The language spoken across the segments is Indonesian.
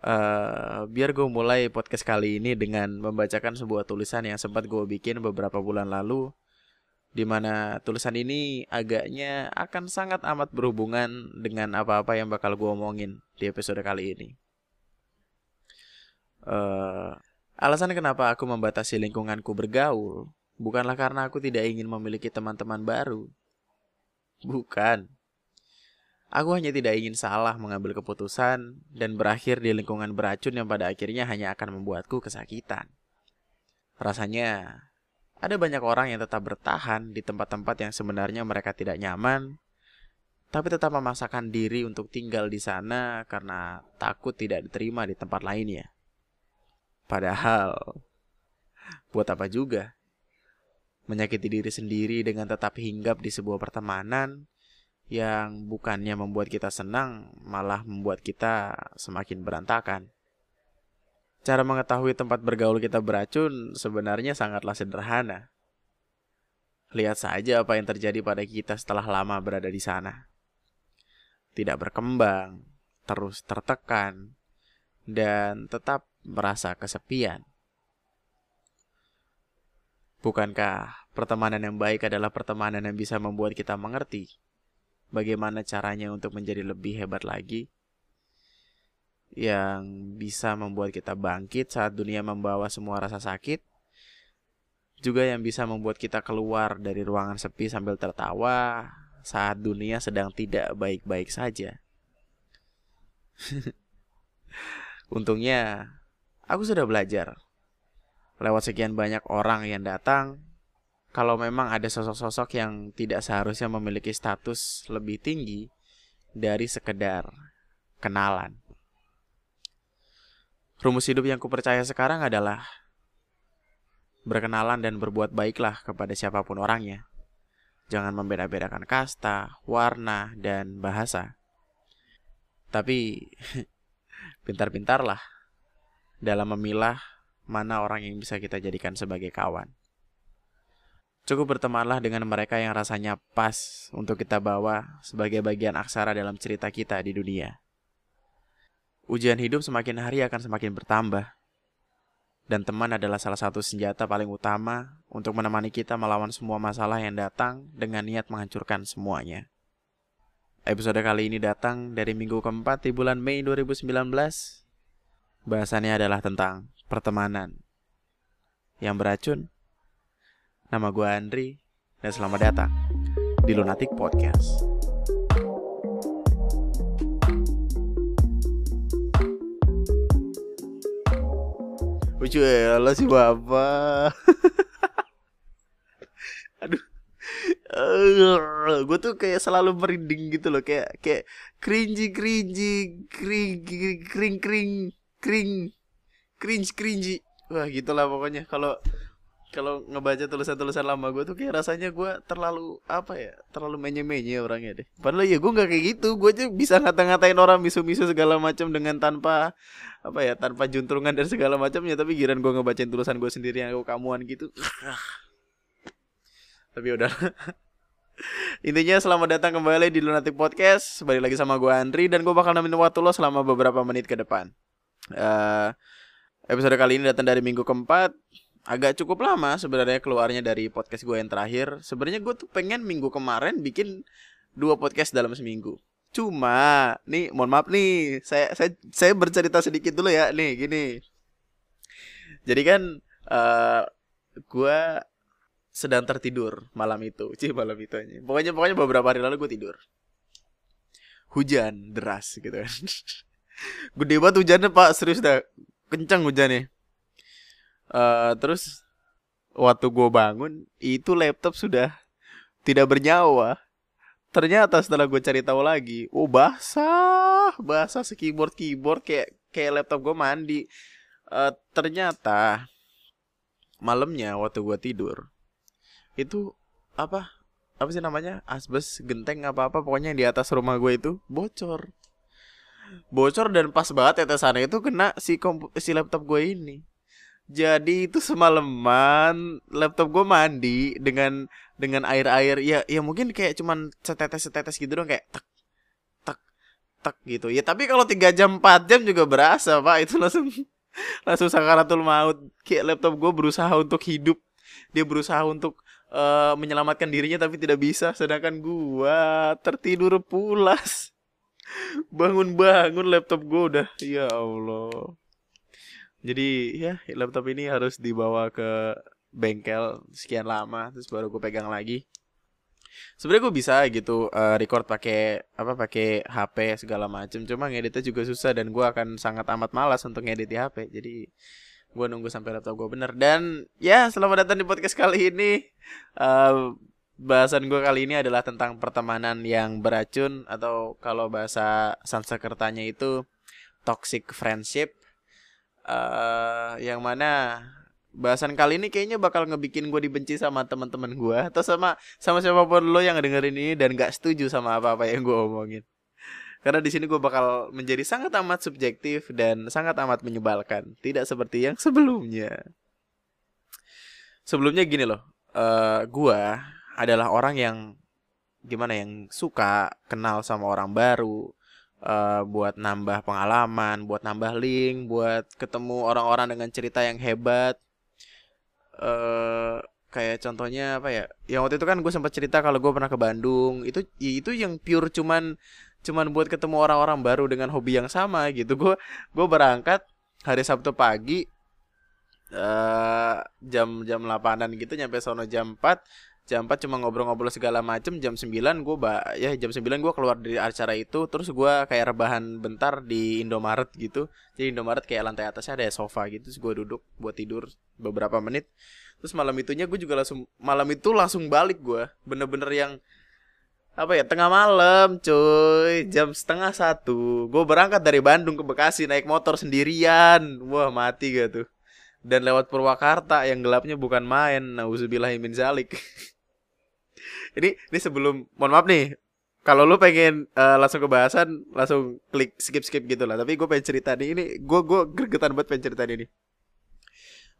Uh, biar gue mulai podcast kali ini dengan membacakan sebuah tulisan yang sempat gue bikin beberapa bulan lalu Di mana tulisan ini agaknya akan sangat amat berhubungan dengan apa-apa yang bakal gue omongin di episode kali ini. Uh, Alasan kenapa aku membatasi lingkunganku bergaul Bukanlah karena aku tidak ingin memiliki teman-teman baru. Bukan Aku hanya tidak ingin salah mengambil keputusan dan berakhir di lingkungan beracun yang pada akhirnya hanya akan membuatku kesakitan. Rasanya, ada banyak orang yang tetap bertahan di tempat-tempat yang sebenarnya mereka tidak nyaman, tapi tetap memaksakan diri untuk tinggal di sana karena takut tidak diterima di tempat lainnya. Padahal, buat apa juga? Menyakiti diri sendiri dengan tetap hinggap di sebuah pertemanan yang bukannya membuat kita senang, malah membuat kita semakin berantakan. Cara mengetahui tempat bergaul kita beracun sebenarnya sangatlah sederhana. Lihat saja apa yang terjadi pada kita setelah lama berada di sana. Tidak berkembang, terus tertekan, dan tetap merasa kesepian. Bukankah pertemanan yang baik adalah pertemanan yang bisa membuat kita mengerti bagaimana caranya untuk menjadi lebih hebat lagi yang bisa membuat kita bangkit saat dunia membawa semua rasa sakit juga yang bisa membuat kita keluar dari ruangan sepi sambil tertawa saat dunia sedang tidak baik-baik saja. Untungnya, aku sudah belajar. Lewat sekian banyak orang yang datang, kalau memang ada sosok-sosok yang tidak seharusnya memiliki status lebih tinggi dari sekedar kenalan. Rumus hidup yang kupercaya sekarang adalah berkenalan dan berbuat baiklah kepada siapa pun orangnya. Jangan membeda-bedakan kasta, warna, dan bahasa. Tapi pintar-pintarlah dalam memilah mana orang yang bisa kita jadikan sebagai kawan. Cukup bertemanlah dengan mereka yang rasanya pas untuk kita bawa sebagai bagian aksara dalam cerita kita di dunia. Ujian hidup semakin hari akan semakin bertambah. Dan teman adalah salah satu senjata paling utama untuk menemani kita melawan semua masalah yang datang dengan niat menghancurkan semuanya. Episode kali ini datang dari minggu keempat di bulan Mei 2019. Bahasannya adalah tentang pertemanan yang beracun Nama gue Andri, dan selamat datang di Lunatic Podcast. Lucu ya, lo sih bapak. Aduh. Uh, gue tuh kayak selalu merinding gitu loh kayak kayak cringy cringy kring kring kring kring cringe cringy wah gitulah pokoknya kalau kalau ngebaca tulisan-tulisan lama gue tuh kayak rasanya gue terlalu apa ya terlalu menye-menye orangnya deh. Padahal ya gue nggak kayak gitu gue aja bisa ngata-ngatain orang misu-misu segala macam dengan tanpa apa ya tanpa juntrungan dan segala macamnya. Tapi giran gue ngebacain tulisan gue sendiri yang kamuan gitu tapi udah Intinya selamat datang kembali di Lunatic Podcast. Balik lagi sama gue Andri Dan gue bakal nemenin waktu lo selama beberapa menit ke depan. Uh, Episode kali ini datang dari minggu keempat agak cukup lama sebenarnya keluarnya dari podcast gue yang terakhir. Sebenarnya gue tuh pengen minggu kemarin bikin dua podcast dalam seminggu. Cuma, nih mohon maaf nih, saya saya saya bercerita sedikit dulu ya, nih gini. Jadi kan uh, gue sedang tertidur malam itu, sih malam itu aja. Pokoknya pokoknya beberapa hari lalu gue tidur. Hujan deras gitu kan. Gede banget hujannya pak, serius dah. Kencang hujannya uh, terus waktu gue bangun itu laptop sudah tidak bernyawa. Ternyata setelah gue cari tahu lagi oh basah basah si keyboard kayak kayak laptop gue mandi. Uh, ternyata malamnya waktu gue tidur itu apa apa sih namanya asbes genteng apa apa pokoknya di atas rumah gue itu bocor. Bocor dan pas banget tetesannya itu kena si si laptop gue ini jadi itu semalaman laptop gue mandi dengan dengan air air ya ya mungkin kayak cuman setetes setetes gitu dong kayak tak tak tek gitu. Ya tapi kalau tiga jam 4 jam juga berasa pak. Itu langsung langsung sakaratul maut. Kayak laptop gue berusaha untuk hidup. Dia berusaha untuk uh, menyelamatkan dirinya tapi tidak bisa. Sedangkan gue tertidur pulas. Bangun-bangun laptop gue udah. Ya Allah jadi ya laptop ini harus dibawa ke bengkel sekian lama terus baru gue pegang lagi. Sebenarnya gue bisa gitu uh, record pakai apa pakai HP segala macem cuma ngeditnya juga susah dan gue akan sangat amat malas untuk ngedit di HP jadi gue nunggu sampai laptop gue bener. Dan ya selamat datang di podcast kali ini. Uh, bahasan gue kali ini adalah tentang pertemanan yang beracun atau kalau bahasa Sanskertanya itu toxic friendship uh, yang mana bahasan kali ini kayaknya bakal ngebikin gue dibenci sama teman-teman gue atau sama sama siapa pun lo yang dengerin ini dan gak setuju sama apa-apa yang gue omongin. Karena di sini gue bakal menjadi sangat amat subjektif dan sangat amat menyebalkan tidak seperti yang sebelumnya. Sebelumnya gini loh uh, eh, gue adalah orang yang gimana yang suka kenal sama orang baru uh, buat nambah pengalaman, buat nambah link, buat ketemu orang-orang dengan cerita yang hebat. Uh, kayak contohnya apa ya? Yang waktu itu kan gue sempat cerita kalau gue pernah ke Bandung. Itu itu yang pure cuman cuman buat ketemu orang-orang baru dengan hobi yang sama gitu. Gue gue berangkat hari Sabtu pagi uh, jam jam 8 gitu nyampe sono jam 4 jam 4 cuma ngobrol-ngobrol segala macem jam 9 gue ba ya jam 9 gue keluar dari acara itu terus gue kayak rebahan bentar di Indomaret gitu. Jadi Indomaret kayak lantai atasnya ada sofa gitu terus gue duduk buat tidur beberapa menit. Terus malam itunya gue juga langsung malam itu langsung balik gue bener-bener yang apa ya tengah malam cuy. Jam setengah satu. Gue berangkat dari Bandung ke Bekasi naik motor sendirian. Wah mati gak tuh dan lewat Purwakarta yang gelapnya bukan main. Nauzubillahimin zalik. Ini ini sebelum mohon maaf nih. Kalau lu pengen uh, langsung ke bahasan langsung klik skip skip gitu lah. Tapi gue pengen cerita nih ini gue gue gregetan buat pengen cerita ini.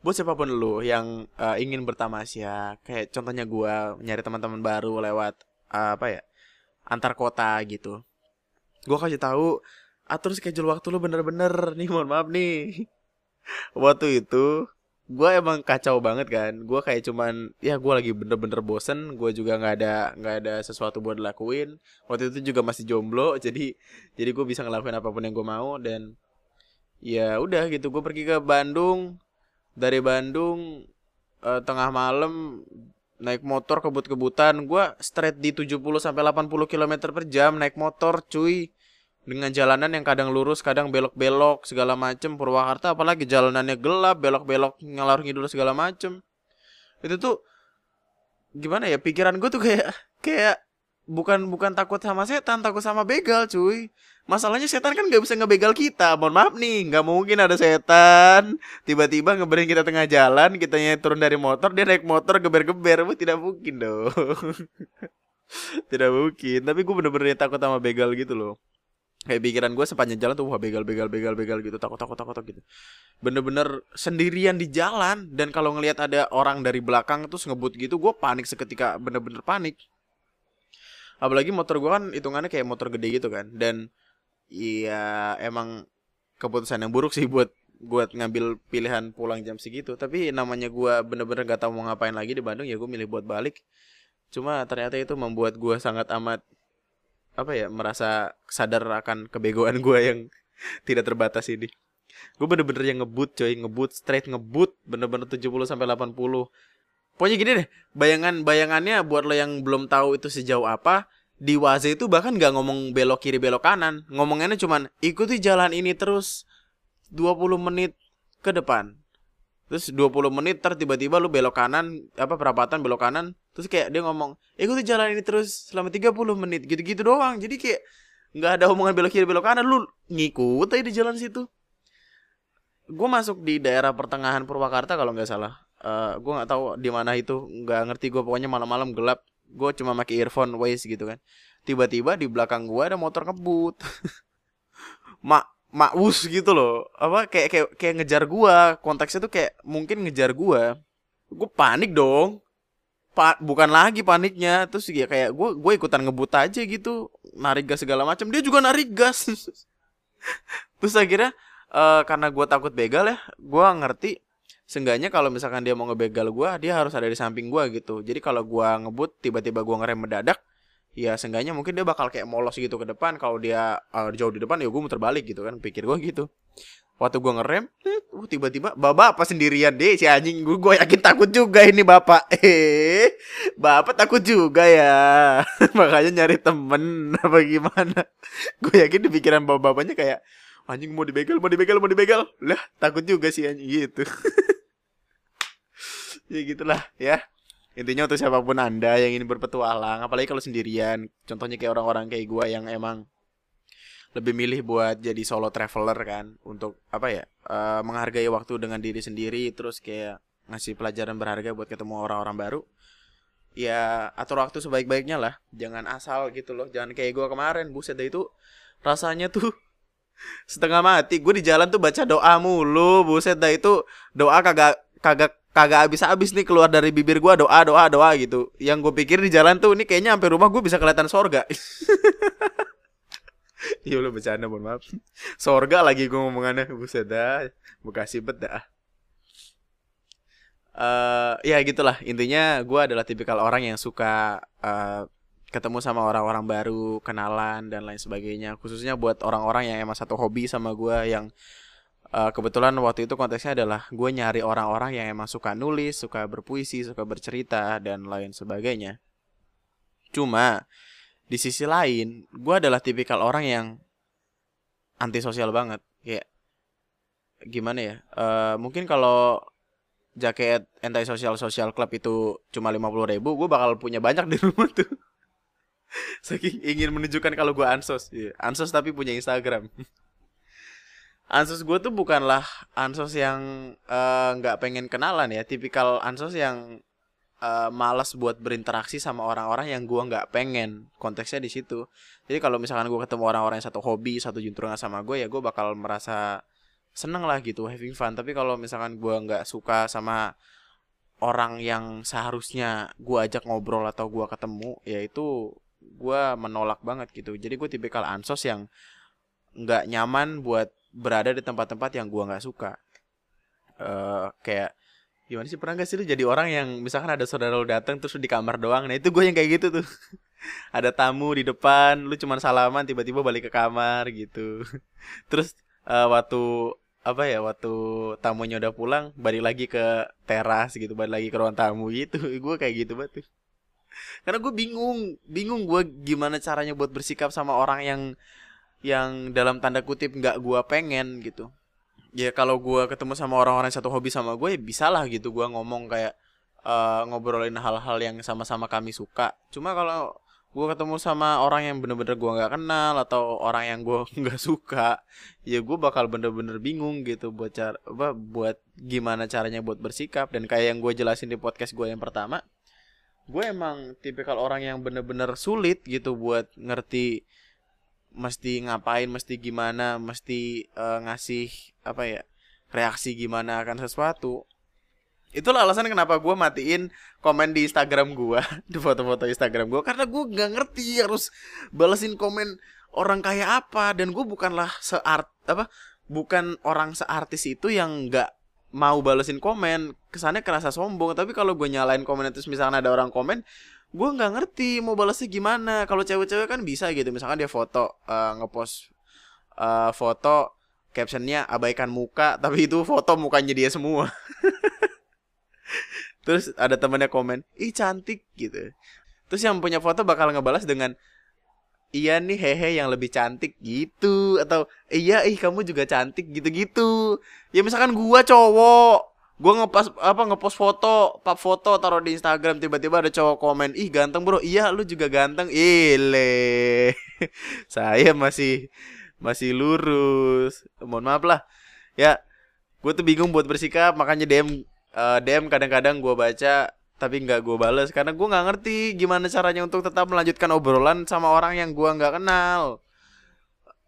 Buat siapa pun lu yang uh, ingin bertamasya kayak contohnya gue nyari teman-teman baru lewat uh, apa ya antar kota gitu. Gue kasih tahu atur schedule waktu lu bener-bener nih mohon maaf nih waktu itu gue emang kacau banget kan. Gue kayak cuman ya gue lagi bener-bener bosen gue juga nggak ada nggak ada sesuatu buat lakuin waktu itu juga masih jomblo jadi jadi gue bisa ngelakuin apa pun yang gue mau dan ya udah gitu gue pergi ke Bandung. Dari Bandung uh, tengah malam naik motor kebut-kebutan. Gue straight di 70 sampai 80 km per jam naik motor cuy dengan jalanan yang kadang lurus, kadang belok-belok segala macem Purwakarta apalagi jalanannya gelap, belok-belok ngalor ngidul segala macem. Itu tuh gimana ya pikiran gue tuh kayak kayak bukan bukan takut sama setan, takut sama begal, cuy. Masalahnya setan kan nggak bisa ngebegal kita. Mohon maaf nih, nggak mungkin ada setan tiba-tiba ngeberin kita tengah jalan, kitanya turun dari motor, dia naik motor geber-geber, tidak mungkin dong. tidak mungkin. Tapi gue bener-bener takut sama begal gitu loh kayak pikiran gue sepanjang jalan tuh wah begal begal begal begal gitu. Takut takut takut gitu. Bener-bener sendirian di jalan dan kalau ngelihat ada orang dari belakang tuh ngebut gitu gue panik seketika bener-bener panik. Apalagi motor gue kan hitungannya kayak motor gede gitu kan dan iya emang keputusan yang buruk sih buat buat ngambil pilihan pulang jam segitu. Tapi namanya gue bener-bener gak tahu mau ngapain lagi di Bandung ya gue milih buat balik. Cuma ternyata itu membuat gue sangat amat apa ya merasa sadar akan kebegoan gue yang tidak terbatas ini. Gue bener-bener yang ngebut coy ngebut straight ngebut bener-bener 70 sampai 80 pokoknya gini deh bayangan bayangannya buat lo yang belum tahu itu sejauh apa di Waze itu bahkan nggak ngomong belok kiri belok kanan. Ngomongannya cuman ikuti jalan ini terus 20 menit ke depan terus 20 menit ter tiba-tiba lu belok kanan apa perapatan belok kanan. Terus kayak dia ngomong ikuti jalan ini terus selama 30 menit gitu-gitu doang. Jadi kayak nggak ada omongan belok kiri belok kanan. Lu ngikut aja di jalan situ. Gue masuk di daerah pertengahan Purwakarta kalau nggak salah. Uh, eh, gue nggak tahu di mana itu nggak ngerti gue pokoknya malam-malam gelap gue cuma pakai earphone Waze gitu kan. Tiba-tiba di belakang gue ada motor ngebut. Mak maus gitu loh. Apa kayak kayak kayak ngejar gua. Konteksnya tuh kayak mungkin ngejar gua. Gua panik dong. Pa bukan lagi paniknya. Terus ya kayak gue gue ikutan ngebut aja gitu. Narik gas segala macam dia juga narik gas. Terus akhirnya uh, karena gue takut begal ya gue ngerti Seenggaknya kalau misalkan dia mau ngebegal gue, dia harus ada di samping gue gitu. Jadi kalau gue ngebut, tiba-tiba gue ngerem mendadak, ya seenggaknya mungkin dia bakal kayak molos gitu ke depan. Kalau dia uh, jauh di depan, ya gue muter balik gitu kan. Pikir gue gitu. Waktu gue ngerem, uh, tiba-tiba bapak apa sendirian deh si anjing. Gue gue yakin takut juga ini bapak. Eh, bapak takut juga ya. Makanya nyari temen apa gimana. gue yakin di pikiran bapak-bapaknya kayak anjing mau dibegal, mau dibegal, mau dibegal. Lah, takut juga sih anjing gitu. ya gitulah ya intinya untuk siapa pun anda yang ingin berpetualang apalagi kalau sendirian contohnya kayak orang-orang kayak gue yang emang lebih milih buat jadi solo traveler kan untuk apa ya uh, menghargai waktu dengan diri sendiri terus kayak ngasih pelajaran berharga buat ketemu orang-orang baru ya atur waktu sebaik-baiknya lah. Jangan asal gitu loh jangan kayak gue kemarin buset dah itu rasanya tuh setengah mati. Gue di jalan tuh baca doa mulu buset dah itu doa kagak kagak kagak habis-habis nih keluar dari bibir gua doa doa doa gitu. Yang gue pikir di jalan tuh ini kayaknya sampai rumah gue bisa kelihatan sorga. Iya lo bercanda mohon maaf. Sorga lagi gue ngomongannya buset dah. Bekasi bet dah. Uh, ya gitulah intinya gue adalah tipikal orang yang suka uh, ketemu sama orang-orang baru kenalan dan lain sebagainya khususnya buat orang-orang yang emang satu hobi sama gue yang uh, kebetulan waktu itu konteksnya adalah gue nyari orang-orang yang emang suka nulis, suka berpuisi, suka bercerita dan lain sebagainya. Cuma di sisi lain, gue adalah tipikal orang yang antisosial banget. Kayak gimana ya? Uh, mungkin kalau jaket anti social social club itu cuma lima puluh ribu, gue bakal punya banyak di rumah tuh. Saking ingin menunjukkan kalau gue ansos, yeah. ansos tapi punya Instagram. ansos gue tuh bukanlah ansos yang eh, nggak uh, pengen kenalan ya. Tipikal ansos yang uh, malas buat berinteraksi sama orang-orang yang gue nggak pengen. Konteksnya di situ. Jadi kalau misalkan gue ketemu orang-orang yang satu hobi satu juntrungan sama gue ya gue bakal merasa seneng lah gitu having fun. Tapi kalau misalkan gue nggak suka sama orang yang seharusnya gue ajak ngobrol atau gue ketemu ya itu gue menolak banget gitu. Jadi gue tipikal ansos yang nggak nyaman buat berada di tempat-tempat yang gua nggak suka. Uh, kayak gimana sih pernah gak sih lu jadi orang yang misalkan ada saudara lu datang terus di kamar doang? Nah itu gue yang kayak gitu tuh. Ada tamu di depan lu cuma salaman tiba-tiba balik ke kamar gitu. Terus uh, waktu apa ya waktu tamunya udah pulang balik lagi ke teras gitu balik lagi ke ruang tamu gitu. Gue kayak gitu banget tuh. Karena gue bingung bingung gue gimana caranya buat bersikap sama orang yang yang dalam tanda kutip nggak gue pengen gitu. Ya kalau gue ketemu sama orang-orang satu hobi sama gue ya bisa lah gitu gue ngomong kayak uh, ngobrolin hal-hal yang sama-sama kami suka. Cuma kalau gue ketemu sama orang yang bener-bener gue nggak kenal atau orang yang gue nggak suka ya gue bakal bener-bener bingung gitu buat cara apa buat gimana caranya buat bersikap. Dan kayak yang gue jelasin di podcast gue yang pertama gue emang tipikal orang yang bener-bener sulit gitu buat ngerti mesti ngapain, mesti gimana, mesti uh, ngasih apa ya reaksi gimana akan sesuatu. Itulah alasan kenapa gue matiin komen di Instagram gue, di foto-foto Instagram gue, karena gue nggak ngerti harus balesin komen orang kayak apa. Dan gue bukanlah seart apa, bukan orang seartis itu yang nggak mau balesin komen. Kesannya kerasa sombong. Tapi kalau gue nyalain komen itu misalnya ada orang komen gue nggak ngerti mau balasnya gimana. Kalau cewek-cewek kan bisa gitu. Misalkan dia foto uh, ngepost uh, foto captionnya abaikan muka tapi itu foto mukanya dia semua. Terus ada temannya komen ih cantik gitu. Terus yang punya foto bakal ngebalas dengan iya nih hehe yang lebih cantik gitu. Atau iya ih kamu juga cantik gitu-gitu. Ya misalkan gua cowok gue ngepas apa ngepost foto pap foto taruh di Instagram tiba-tiba ada cowok komen ih ganteng bro. Iya lu juga ganteng. Ile. Saya masih masih lurus. Mohon maaf lah. Ya gue tuh bingung buat bersikap makanya DM uh, eh, DM kadang-kadang gue baca tapi nggak gue bales. Karena gue nggak ngerti gimana caranya untuk tetap melanjutkan obrolan sama orang yang gue nggak kenal.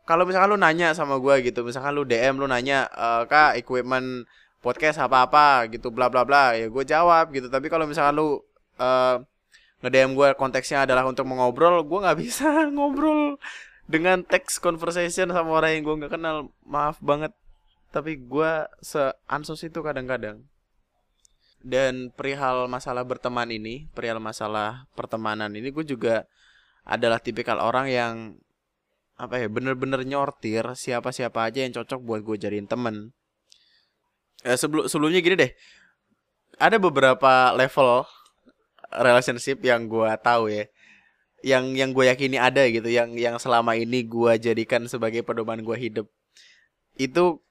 Kalau misalkan lu nanya sama gue gitu misalkan lu DM lu nanya uh, kak equipment podcast apa-apa gitu bla bla bla ya gue jawab gitu tapi kalau misalnya lu uh, nge-DM gue konteksnya adalah untuk mengobrol, gue nggak bisa ngobrol dengan teks conversation sama orang yang gue nggak kenal. Maaf banget, tapi gue se-ansos itu kadang-kadang. Dan perihal masalah berteman ini, perihal masalah pertemanan ini, gue juga adalah tipikal orang yang apa ya bener-bener nyortir siapa-siapa aja yang cocok buat gue jadiin temen. Eh, sebelum sebelumnya gini deh, ada beberapa level relationship yang gue tahu ya. Yang yang gue yakini ada gitu. Yang yang selama ini gue jadikan sebagai pedoman gue hidup. Itu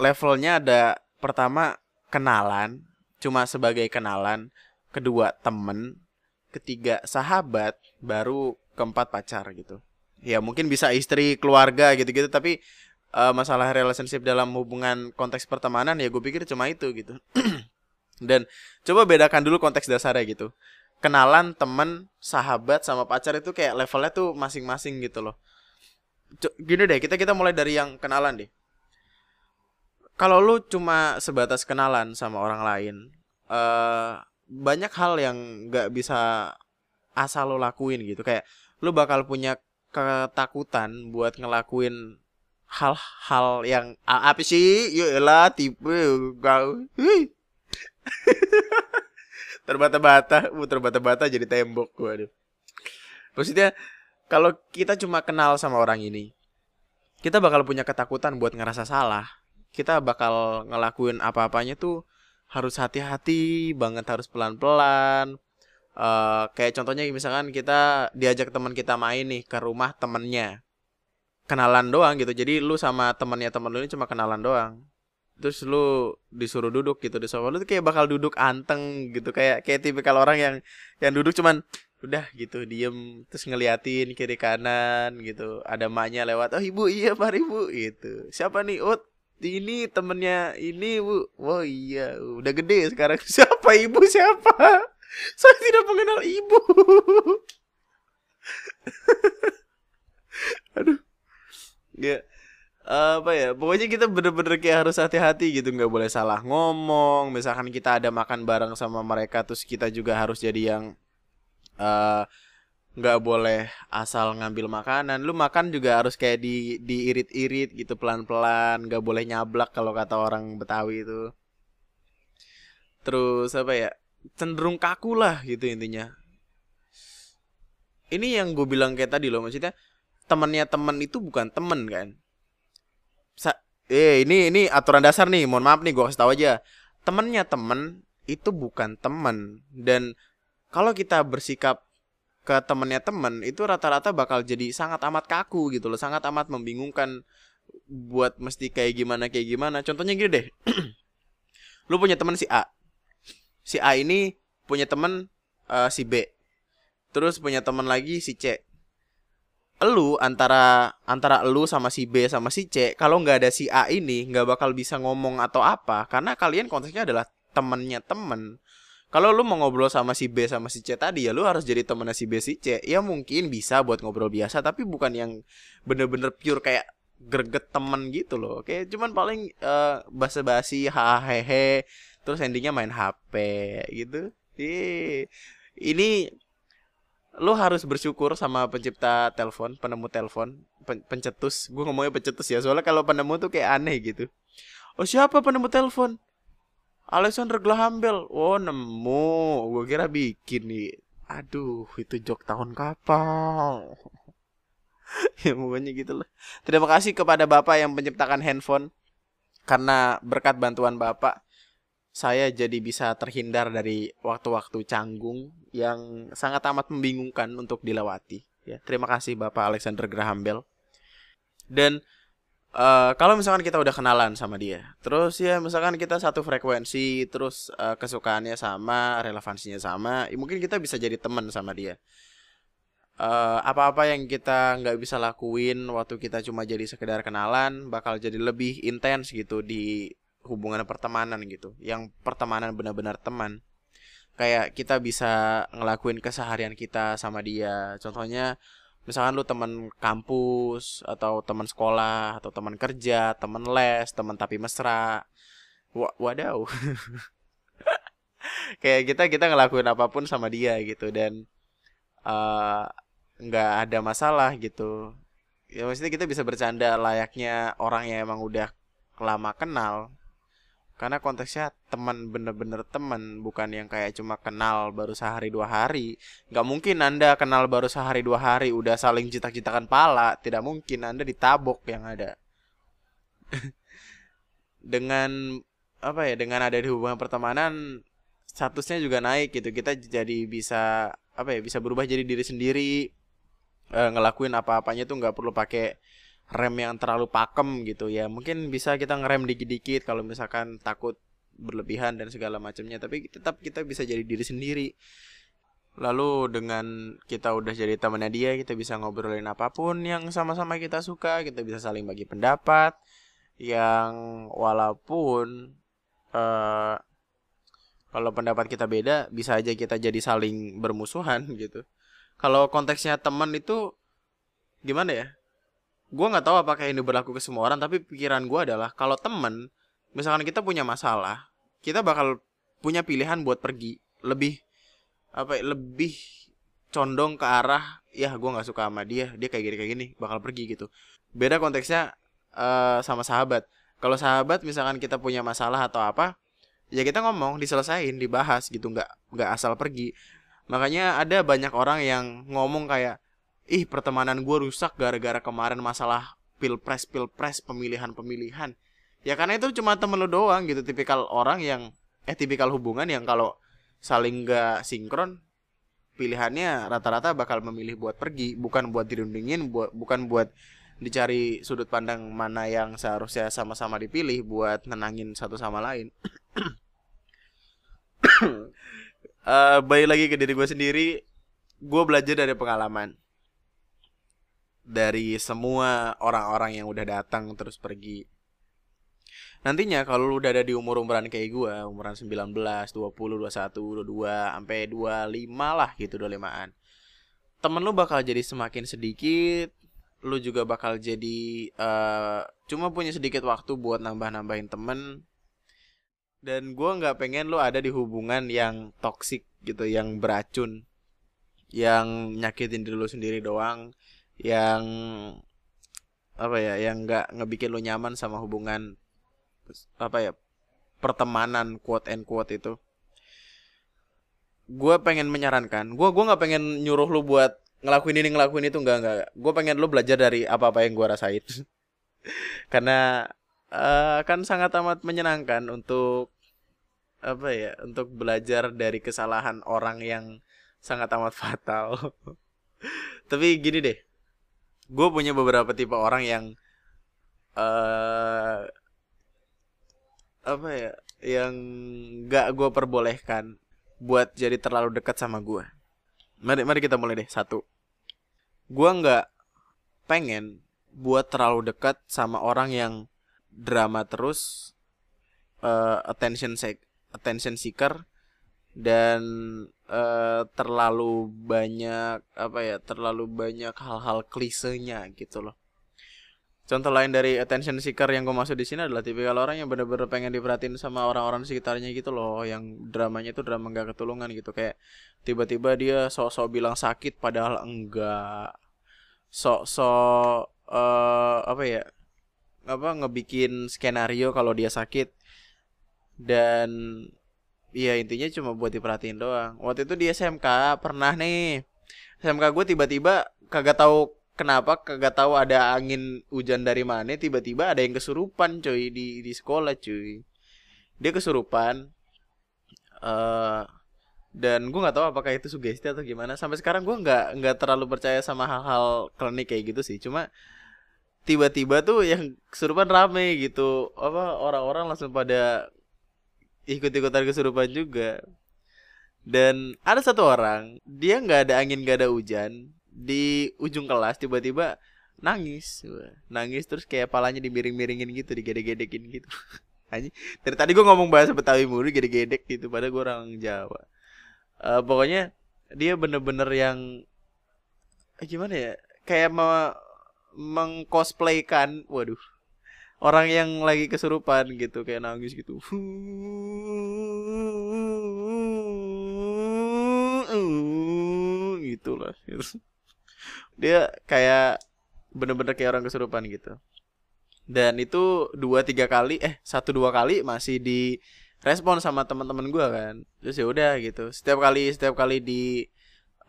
levelnya ada pertama kenalan. Cuma sebagai kenalan. Kedua temen. Ketiga sahabat. Baru keempat pacar gitu. Ya mungkin bisa istri keluarga gitu-gitu. Tapi uh, masalah relationship dalam hubungan konteks pertemanan ya gue pikir cuma itu gitu Dan coba bedakan dulu konteks dasarnya gitu. Kenalan, temen, sahabat, sama pacar itu kayak levelnya tuh masing-masing gitu loh. Gini deh, kita kita mulai dari yang kenalan deh. Kalau lu cuma sebatas kenalan sama orang lain, uh, banyak hal yang nggak bisa asal lo lakuin gitu. Kayak lu bakal punya ketakutan buat ngelakuin hal-hal yang apa sih? Yaelah tipe gak terbata-bata, uh, terbata-bata jadi tembok gua aduh. Maksudnya kalau kita cuma kenal sama orang ini, kita bakal punya ketakutan buat ngerasa salah. Kita bakal ngelakuin apa-apanya tuh harus hati-hati banget, harus pelan-pelan. Uh, kayak contohnya misalkan kita diajak teman kita main nih ke rumah temennya kenalan doang gitu. Jadi lu sama temennya temen lu ini cuma kenalan doang. Terus lu disuruh duduk gitu di sofa. Lu tuh kayak bakal duduk anteng gitu. Kayak kayak tipikal orang yang yang duduk cuman udah gitu diem. Terus ngeliatin kiri kanan gitu. Ada maknya lewat oh ibu iya pak ibu gitu. Siapa nih? Oh ini temennya ini bu. Oh iya udah gede sekarang. Siapa ibu siapa? Saya tidak mengenal ibu. Aduh ya apa ya pokoknya kita bener-bener kayak harus hati-hati gitu nggak boleh salah ngomong. Misalkan kita ada makan bareng sama mereka terus kita juga harus jadi yang uh, boleh asal ngambil makanan. Lu makan juga harus kayak di diirit-irit gitu pelan-pelan nggak boleh nyablak kalau kata orang Betawi itu. Terus apa ya cenderung kaku lah gitu intinya. Ini yang gue bilang kayak tadi loh maksudnya temennya temen itu bukan temen kan Sa eh ini ini aturan dasar nih, mohon maaf nih gue kasih tahu aja. Temennya temen itu bukan temen dan kalau kita bersikap ke temennya temen itu rata-rata bakal jadi sangat amat kaku gitu loh, sangat amat membingungkan buat mesti kayak gimana kayak gimana. Contohnya gini deh. lu punya temen si A. Si A ini punya temen uh, si B. Terus punya temen lagi si C lu antara antara lu sama si B sama si C kalau nggak ada si A ini nggak bakal bisa ngomong atau apa. Karena kalian konteksnya adalah temennya temen. Kalau lu mau ngobrol sama si B sama si C tadi ya lu harus jadi temennya si B si C. Ya mungkin bisa buat ngobrol biasa tapi bukan yang bener-bener pure kayak greget temen gitu loh. Oke cuman paling uh, basa-basi hahehe terus endingnya main HP gitu. Ih, ini lu harus bersyukur sama pencipta telepon, penemu telepon, pen pencetus. Gue ngomongnya pencetus ya, soalnya kalau penemu tuh kayak aneh gitu. Oh siapa penemu telepon? Alexander Graham Bell. Oh nemu, gue kira bikin nih. Aduh, itu jok tahun kapan? ya pokoknya gitu lah. Terima kasih kepada bapak yang menciptakan handphone. Karena berkat bantuan bapak, saya jadi bisa terhindar dari waktu-waktu canggung yang sangat amat membingungkan untuk dilewati. Ya, terima kasih Bapak Alexander Graham Bell. Dan uh, kalau misalkan kita udah kenalan sama dia, terus ya misalkan kita satu frekuensi, terus uh, kesukaannya sama, relevansinya sama, ya mungkin kita bisa jadi teman sama dia. Uh, apa-apa yang kita nggak bisa lakuin waktu kita cuma jadi sekedar kenalan bakal jadi lebih intens gitu di hubungan pertemanan gitu yang pertemanan benar-benar teman. Kayak kita bisa ngelakuin keseharian kita sama dia. Contohnya misalkan lu teman kampus atau teman sekolah atau teman kerja teman les teman tapi mesra. Wadaw. Kayak kita kita ngelakuin apa pun sama dia gitu dan eh, nggak ada masalah gitu. Ya maksudnya kita bisa bercanda layaknya orang yang emang udah lama kenal karena konteksnya teman bener-bener teman bukan yang kayak cuma kenal baru sehari dua hari. Nggak mungkin anda kenal baru sehari dua hari udah saling jitak-jitakan pala. Tidak mungkin anda ditabok yang ada. Dengan apa ya dengan ada di hubungan pertemanan statusnya juga naik gitu. Kita jadi bisa apa ya bisa berubah jadi diri sendiri. E, ngelakuin apa-apanya tuh nggak perlu pakai rem yang terlalu pakem gitu ya. Mungkin bisa kita ngerem dikit-dikit kalau misalkan takut berlebihan dan segala macamnya. Tapi tetap kita bisa jadi diri sendiri. Lalu dengan kita udah jadi temannya dia kita bisa ngobrolin apa pun yang sama-sama kita suka. Kita bisa saling bagi pendapat yang walaupun uh, kalau pendapat kita beda bisa aja kita jadi saling bermusuhan gitu. Kalau konteksnya teman itu gimana ya gue nggak tahu apakah ini berlaku ke semua orang tapi pikiran gue adalah kalau temen misalkan kita punya masalah kita bakal punya pilihan buat pergi. Lebih apa ya, lebih condong ke arah ya gue nggak suka sama dia dia kayak gini kayak gini bakal pergi gitu. Beda konteksnya uh, sama sahabat. Kalau sahabat misalkan kita punya masalah atau apa ya kita ngomong diselesain dibahas gitu nggak nggak asal pergi. Makanya ada banyak orang yang ngomong kayak ih pertemanan gue rusak gara-gara kemarin masalah pilpres pilpres pemilihan pemilihan ya karena itu cuma temen lo doang gitu tipikal orang yang eh tipikal hubungan yang kalau saling gak sinkron pilihannya rata-rata bakal memilih buat pergi bukan buat dirundingin buat bukan buat dicari sudut pandang mana yang seharusnya sama-sama dipilih buat nenangin satu sama lain. Uh, balik lagi ke diri gue sendiri gue belajar dari pengalaman dari semua orang-orang yang udah datang terus pergi. Nantinya kalau lu udah ada di umur-umuran kayak gue, umuran 19, 20, 21, 22, sampai 25 lah gitu 25-an. Temen lu bakal jadi semakin sedikit, lu juga bakal jadi uh, cuma punya sedikit waktu buat nambah-nambahin temen. Dan gue nggak pengen lu ada di hubungan yang toksik gitu, yang beracun, yang nyakitin diri lu sendiri doang yang apa ya yang nggak ngebikin lo nyaman sama hubungan apa ya pertemanan quote and quote itu. Gue pengen menyarankan gue gue nggak pengen nyuruh lo buat ngelakuin ini ngelakuin itu nggak nggak. Gue pengen lo belajar dari apa apa yang gue rasain. Karena uh, kan sangat amat menyenangkan untuk apa ya untuk belajar dari kesalahan orang yang sangat amat fatal. Tapi gini deh gue punya beberapa tipe orang yang uh, apa ya yang gak gue perbolehkan buat jadi terlalu dekat sama gue mari mari kita mulai deh satu. Gue nggak pengen buat terlalu dekat sama orang yang drama terus uh, attention seek attention seeker dan uh, terlalu banyak apa ya terlalu banyak hal-hal klisenya gitu loh. Contoh lain dari attention seeker yang gue maksud di sini adalah tipikal orang yang bener-bener pengen diperhatiin sama orang-orang sekitarnya gitu loh yang dramanya itu drama gak ketulungan gitu. Kayak tiba-tiba dia sok-sok bilang sakit padahal enggak. Sok-sok uh, apa ya apa ngebikin skenario kalau dia sakit. Dan Iya intinya cuma buat diperhatiin doang. Waktu itu di SMK pernah nih. SMK gue tiba-tiba kagak tahu kenapa kagak tahu ada angin hujan dari mana tiba-tiba ada yang kesurupan coy di di sekolah cuy. Dia kesurupan. Uh, dan gue nggak tahu apakah itu sugesti atau gimana. Sampai sekarang gue nggak nggak terlalu percaya sama hal-hal klinik kayak gitu sih. Cuma tiba-tiba tuh yang kesurupan rame gitu. Apa orang-orang langsung pada ikut-ikutan kesurupan juga. Dan ada satu orang dia nggak ada angin nggak ada hujan di ujung kelas tiba-tiba nangis. Nangis terus kayak palanya dimiring-miringin gitu digedek-gedekin gitu. Aja dari tadi gue ngomong bahasa Betawi mulu gede-gedek gitu pada gue orang Jawa. Uh, pokoknya dia bener-bener yang eh, gimana ya kayak me mengcosplaykan waduh orang yang lagi kesurupan gitu kayak nangis gitu. Gitu lah. Dia kayak bener-bener kayak orang kesurupan gitu. Dan itu dua tiga kali eh satu dua kali masih di respon sama teman-teman gue kan. Terus ya udah gitu. Setiap kali setiap kali di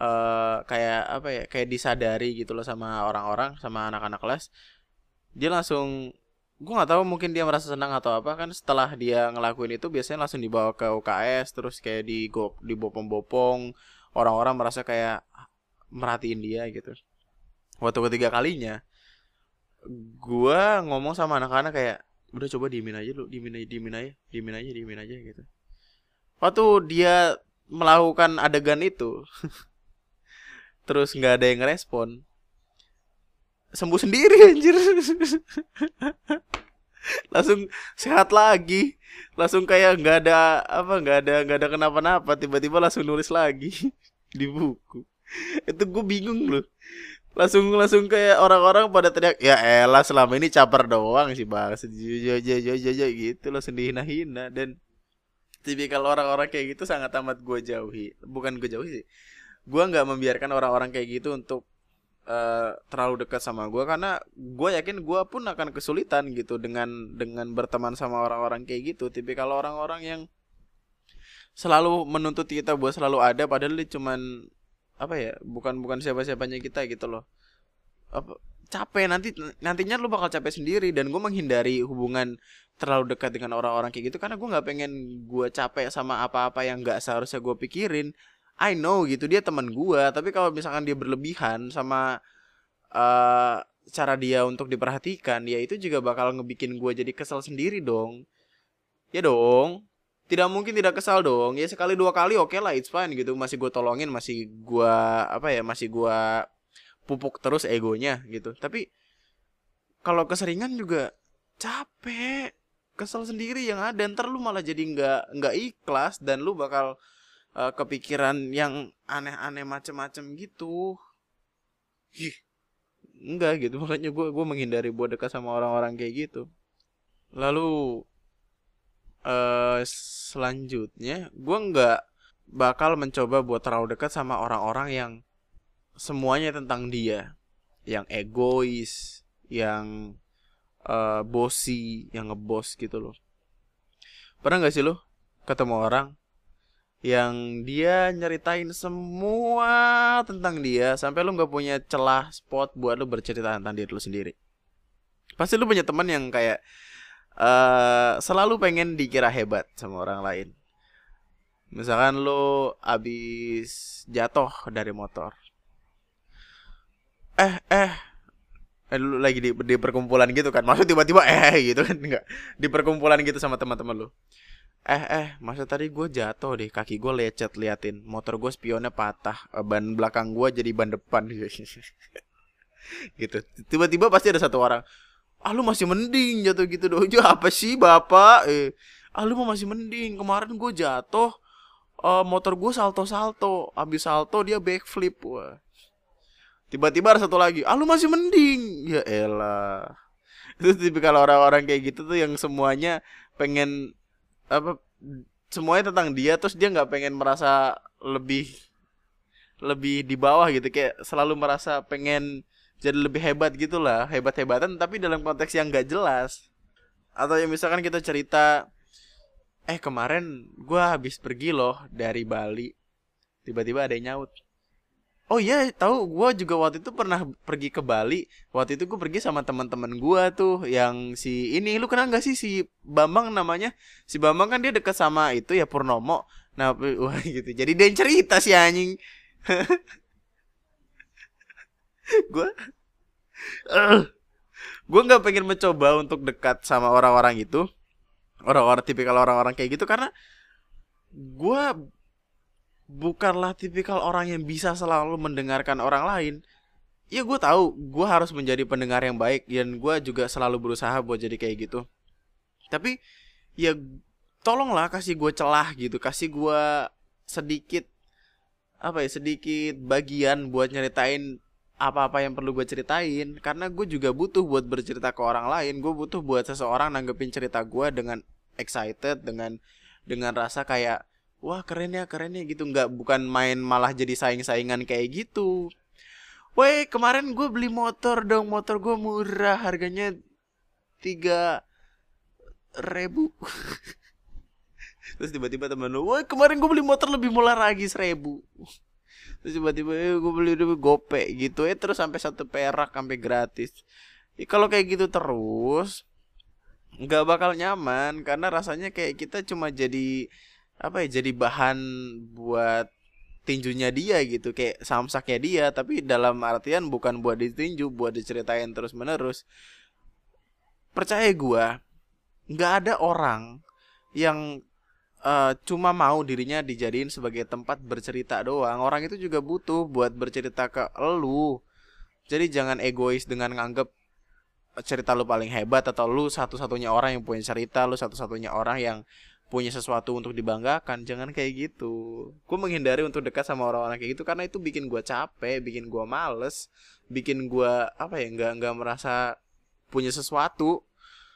uh, kayak apa ya kayak disadari gitu loh sama orang-orang sama anak-anak kelas dia langsung gue nggak tahu mungkin dia merasa senang atau apa kan setelah dia ngelakuin itu biasanya langsung dibawa ke UKS terus kayak di go dibopong-bopong. Orang-orang merasa kayak merhatiin dia gitu. Waktu ketiga kalinya gue ngomong sama anak-anak kayak udah coba diemin aja lu diemin aja diemin aja diemin aja diemin aja gitu. Waktu dia melakukan adegan itu terus nggak ada yang respon sembuh sendiri anjir. Langsung sehat lagi. Langsung kayak nggak ada apa nggak ada nggak ada kenapa-napa. Tiba-tiba langsung nulis lagi di buku. Itu gue bingung loh. Langsung langsung kayak orang-orang pada teriak ya elah selama ini caper doang sih bang. Gitu langsung dihina-hina dan kalau orang-orang kayak gitu sangat amat gue jauhi. Bukan gue jauhi sih. Gue nggak membiarkan orang-orang kayak gitu untuk uh, terlalu dekat sama gue karena gue yakin gue pun akan kesulitan gitu dengan dengan berteman sama orang-orang kayak gitu. Kalau orang-orang yang selalu menuntut kita buat selalu ada padahal dia cuman apa ya bukan bukan siapa siapanya kita gitu loh. Apa capek nanti nantinya lu bakal capek sendiri dan gue menghindari hubungan terlalu dekat dengan orang-orang kayak gitu karena gue nggak pengen gue capek sama apa-apa yang nggak seharusnya gue pikirin I know gitu dia teman gue tapi kalau misalkan dia berlebihan sama uh, cara dia untuk diperhatikan ya itu juga bakal ngebikin gue jadi kesel sendiri dong. Ya dong. Tidak mungkin tidak kesal dong. Ya sekali dua kali oke okay lah it's fine gitu. Masih gue tolongin masih gue apa ya masih gue pupuk terus egonya gitu. Tapi kalau keseringan juga capek. Kesel sendiri yang ada. Ntar lu malah jadi nggak nggak ikhlas dan lu bakal uh, kepikiran yang aneh-aneh macem-macem gitu. Ih, enggak gitu. Makanya gue gue menghindari buat dekat sama orang-orang kayak gitu. Lalu uh, selanjutnya gue nggak bakal mencoba buat terlalu dekat sama orang-orang yang semuanya tentang dia. Yang egois yang uh, bosi yang ngebos gitu loh. Pernah nggak sih lo ketemu orang yang dia nyeritain semua tentang dia sampai lu nggak punya celah spot buat lu bercerita tentang diri lu sendiri pasti lu punya teman yang kayak uh, selalu pengen dikira hebat sama orang lain. Misalkan lo abis jatuh dari motor. Eh, eh, eh lu lagi di, di perkumpulan gitu kan. Maksud tiba-tiba eh gitu kan enggak. Di perkumpulan gitu sama teman-teman lu. Eh, eh, masa tadi gue jatuh deh, kaki gue lecet liatin, motor gue spionnya patah, eh, ban belakang gue jadi ban depan. Gitu. Tiba-tiba pasti ada satu orang, ah lu masih mending jatuh gitu. Ya apa sih bapak? Eh ah lu masih mending. Kemarin gue jatuh uh, motor gue salto salto abis salto dia backflip. Wah. Tiba-tiba ada satu lagi ah lu masih mending. Ya elah. Itu tipikal orang-orang kayak gitu tuh yang semuanya pengen apa semuanya tentang dia terus dia nggak pengen merasa lebih lebih di bawah gitu. Kayak selalu merasa pengen jadi lebih hebat gitulah hebat-hebatan tapi dalam konteks yang gak jelas. Atau yang misalkan kita cerita eh kemarin gue habis pergi loh dari Bali. Tiba-tiba ada yang nyaut oh iya tahu gue juga waktu itu pernah pergi ke Bali. Waktu itu gue pergi sama teman-teman gue tuh yang si ini. Lu kenal gak sih si Bambang namanya? Si Bambang kan dia deket sama itu ya Purnomo. Nah wah gitu. Jadi dia cerita si anjing. Gue uh, gue nggak pengen mencoba untuk dekat sama orang-orang itu. Orang-orang tipikal orang-orang kayak gitu. Karena gue bukanlah tipikal orang yang bisa selalu mendengarkan orang lain. Ya gue tahu gue harus menjadi pendengar yang baik dan gue juga selalu berusaha buat jadi kayak gitu. Tapi ya tolonglah kasih gue celah gitu kasih gue sedikit apa ya sedikit bagian buat nyeritain apa-apa yang perlu gue ceritain. Karena gue juga butuh buat bercerita ke orang lain. Gue butuh buat seseorang nanggepin cerita gue dengan excited dengan dengan rasa kayak wah keren ya keren ya gitu. Nggak bukan main malah jadi saing-saingan kayak gitu. Woi kemarin gue beli motor dong. Motor gue murah harganya tiga ribu. Terus tiba-tiba temen lu woi kemarin gue beli motor lebih murah lagi seribu. Terus tiba-tiba eh, gue beli lebih gope gitu. Ya terus sampai satu perak sampai gratis. Ya, kalau kayak gitu terus nggak bakal nyaman. Karena rasanya kayak kita cuma jadi apa ya jadi bahan buat tinjunya dia gitu. Kayak samsaknya dia tapi dalam artian bukan buat ditinju buat diceritain terus menerus percaya gua nggak ada orang yang uh, cuma mau dirinya dijadiin sebagai tempat bercerita doang. Orang itu juga butuh buat bercerita ke lu. Jadi jangan egois dengan nganggep cerita lu paling hebat atau lu satu-satunya orang yang punya cerita lu satu-satunya orang yang punya sesuatu untuk dibanggakan jangan kayak gitu. Gue menghindari untuk dekat sama orang-orang kayak gitu karena itu bikin gue capek bikin gue males bikin gue apa ya nggak nggak merasa punya sesuatu.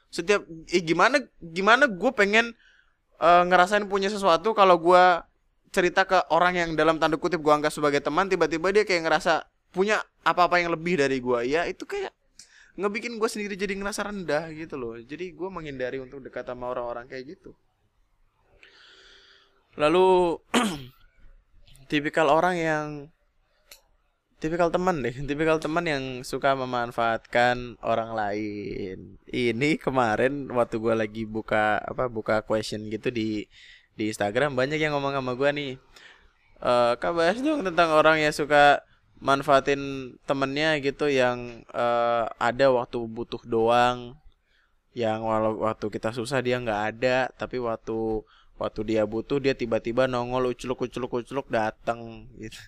Setiap eh gimana gimana gue pengen uh, ngerasain punya sesuatu kalau gue cerita ke orang yang dalam tanda kutip gue anggap sebagai teman tiba-tiba dia kayak ngerasa punya apa-apa yang lebih dari gue ya itu kayak ngebikin gue sendiri jadi ngerasa rendah gitu loh. Jadi gue menghindari untuk dekat sama orang-orang kayak gitu lalu tipikal orang yang tipikal teman deh tipikal teman yang suka memanfaatkan orang lain. Ini kemarin waktu gue lagi buka apa buka question gitu di di Instagram banyak yang ngomong sama gue nih e, kak bahas dong tentang orang yang suka manfaatin temennya gitu yang uh, ada waktu butuh doang. Yang walau waktu kita susah dia nggak ada tapi waktu waktu dia butuh dia tiba-tiba nongol uculuk uculuk uculuk datang gitu.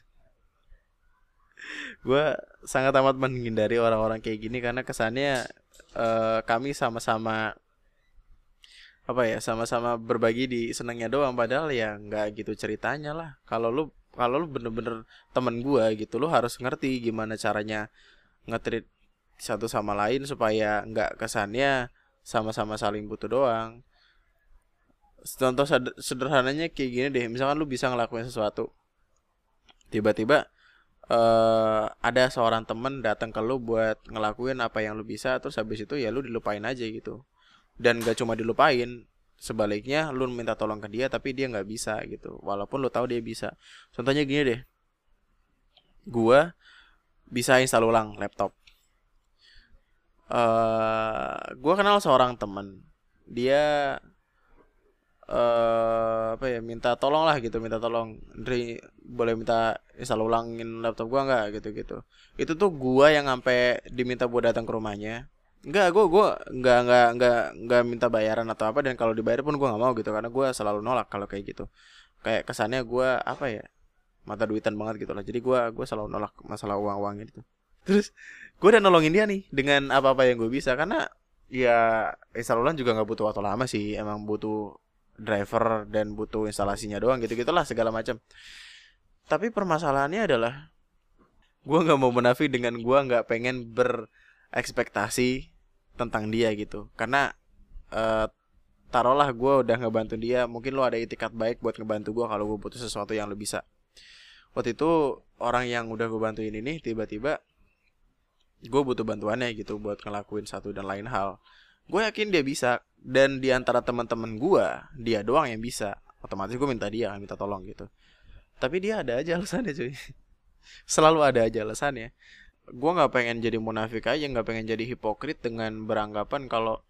Gue sangat amat menghindari orang-orang kayak gini karena kesannya uh, kami sama-sama apa ya sama-sama berbagi di senangnya doang. Padahal ya nggak gitu ceritanya lah. Kalau lu kalau lu bener-bener temen gue gitu lu harus ngerti gimana caranya ngetrit satu sama lain supaya nggak kesannya sama-sama saling butuh doang contoh sederhananya kayak gini deh. Misalkan lu bisa ngelakuin sesuatu. Tiba-tiba uh, ada seorang temen datang ke lu buat ngelakuin apa yang lu bisa terus habis itu ya lu dilupain aja gitu. Dan gak cuma dilupain sebaliknya lu minta tolong ke dia tapi dia nggak bisa gitu. Walaupun lu tahu dia bisa. Contohnya gini deh. Gua bisa install ulang laptop. Uh, gua kenal seorang temen. Dia uh, apa ya minta tolong lah gitu minta tolong Andri boleh minta install ulangin laptop gua nggak? gitu gitu itu tuh gua yang sampai diminta buat datang ke rumahnya. Enggak, gua gua nggak nggak nggak nggak minta bayaran atau apa dan kalau dibayar pun gua nggak mau gitu karena gua selalu nolak kalau kayak gitu. Kayak kesannya gua apa ya mata duitan banget gitu lah. Jadi gua gua selalu nolak masalah uang uang gitu. Terus gua udah nolongin dia nih dengan apa apa yang gue bisa karena ya install ulang juga nggak butuh waktu lama sih emang butuh driver dan butuh instalasinya doang gitu gitulah segala macam. Tapi permasalahannya adalah gue nggak mau menafik dengan gue nggak pengen berekspektasi tentang dia gitu. Karena uh, taruhlah gue udah ngebantu dia mungkin lo ada itikat baik buat ngebantu gue kalau gue butuh sesuatu yang lo bisa. Waktu itu orang yang udah gue bantuin ini tiba-tiba gue butuh bantuannya gitu buat ngelakuin satu dan lain hal gue yakin dia bisa. Dan di antara teman-teman gue dia doang yang bisa. Otomatis gue minta dia minta tolong gitu. Tapi dia ada aja alasannya cuy. Selalu ada aja alasannya. Gue nggak pengen jadi munafik aja nggak pengen jadi hipokrit dengan beranggapan kalau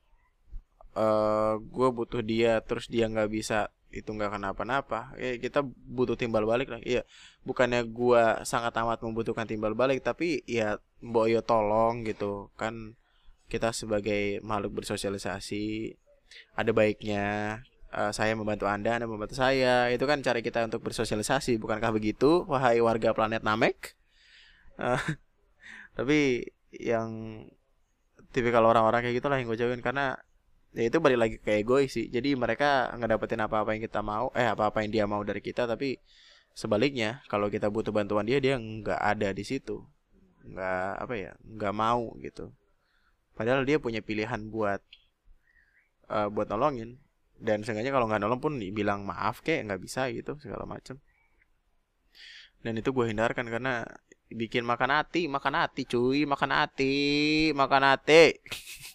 uh, eh, gue butuh dia terus dia nggak bisa itu nggak kenapa-napa. Ya kita butuh timbal balik lah. Iya bukannya gue sangat amat membutuhkan timbal balik tapi ya boyo tolong gitu kan kita sebagai makhluk bersosialisasi ada baiknya uh, saya membantu anda anda membantu saya. Itu kan cara kita untuk bersosialisasi bukankah begitu wahai warga planet Namek? Uh, tapi yang tipikal orang-orang kayak gitulah yang gue jauhin karena ya itu balik lagi ke egois sih. Jadi mereka ngedapetin apa-apa yang kita mau eh apa-apa yang dia mau dari kita tapi sebaliknya kalau kita butuh bantuan dia dia nggak ada di situ. Nggak apa ya nggak mau gitu padahal dia punya pilihan buat uh, buat nolongin. Dan seenggaknya kalau nggak nolong pun bilang maaf kayak nggak bisa gitu segala macem. Dan itu gue hindarkan karena bikin makan hati makan hati cuy makan hati makan hati.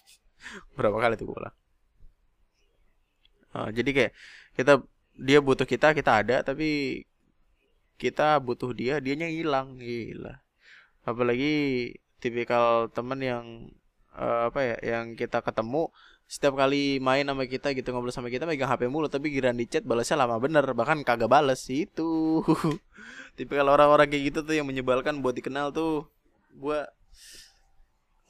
Berapa kali tuh gue bilang uh, jadi kayak kita dia butuh kita kita ada tapi kita butuh dia dianya hilang gila. Apalagi tipikal temen yang uh, apa ya yang kita ketemu setiap kali main sama kita gitu ngobrol sama kita megang HP mulu tapi giran di chat balasnya lama bener bahkan kagak bales itu tipikal orang-orang kayak gitu tuh yang menyebalkan buat dikenal tuh gua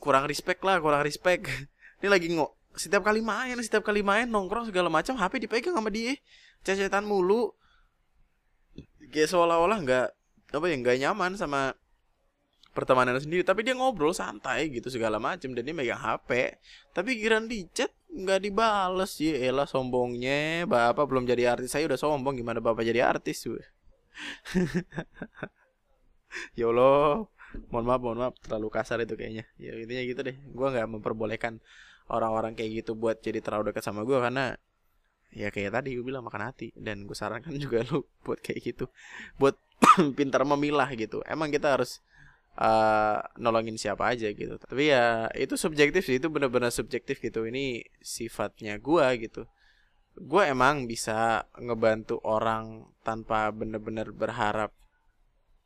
kurang respect lah kurang respect. Ini lagi ngok setiap kali main setiap kali main nongkrong segala macam HP dipegang sama dia cecetan mulu. Kayak seolah-olah nggak apa ya nggak nyaman sama pertemanan sendiri tapi dia ngobrol santai gitu segala macam dan dia megang HP tapi giran di chat nggak dibales ya elah sombongnya bapak belum jadi artis saya udah sombong gimana bapak jadi artis ya Allah mohon maaf mohon maaf terlalu kasar itu kayaknya. Ya intinya gitu deh gue nggak memperbolehkan orang-orang kayak gitu buat jadi terlalu dekat sama gue karena ya kayak tadi gue bilang makan hati dan gue sarankan juga lu buat kayak gitu buat pintar memilah gitu. Emang kita harus uh, nolongin siapa aja gitu. Tapi ya itu subjektif sih itu benar-benar subjektif gitu. Ini sifatnya gue gitu. Gue emang bisa ngebantu orang tanpa bener-bener berharap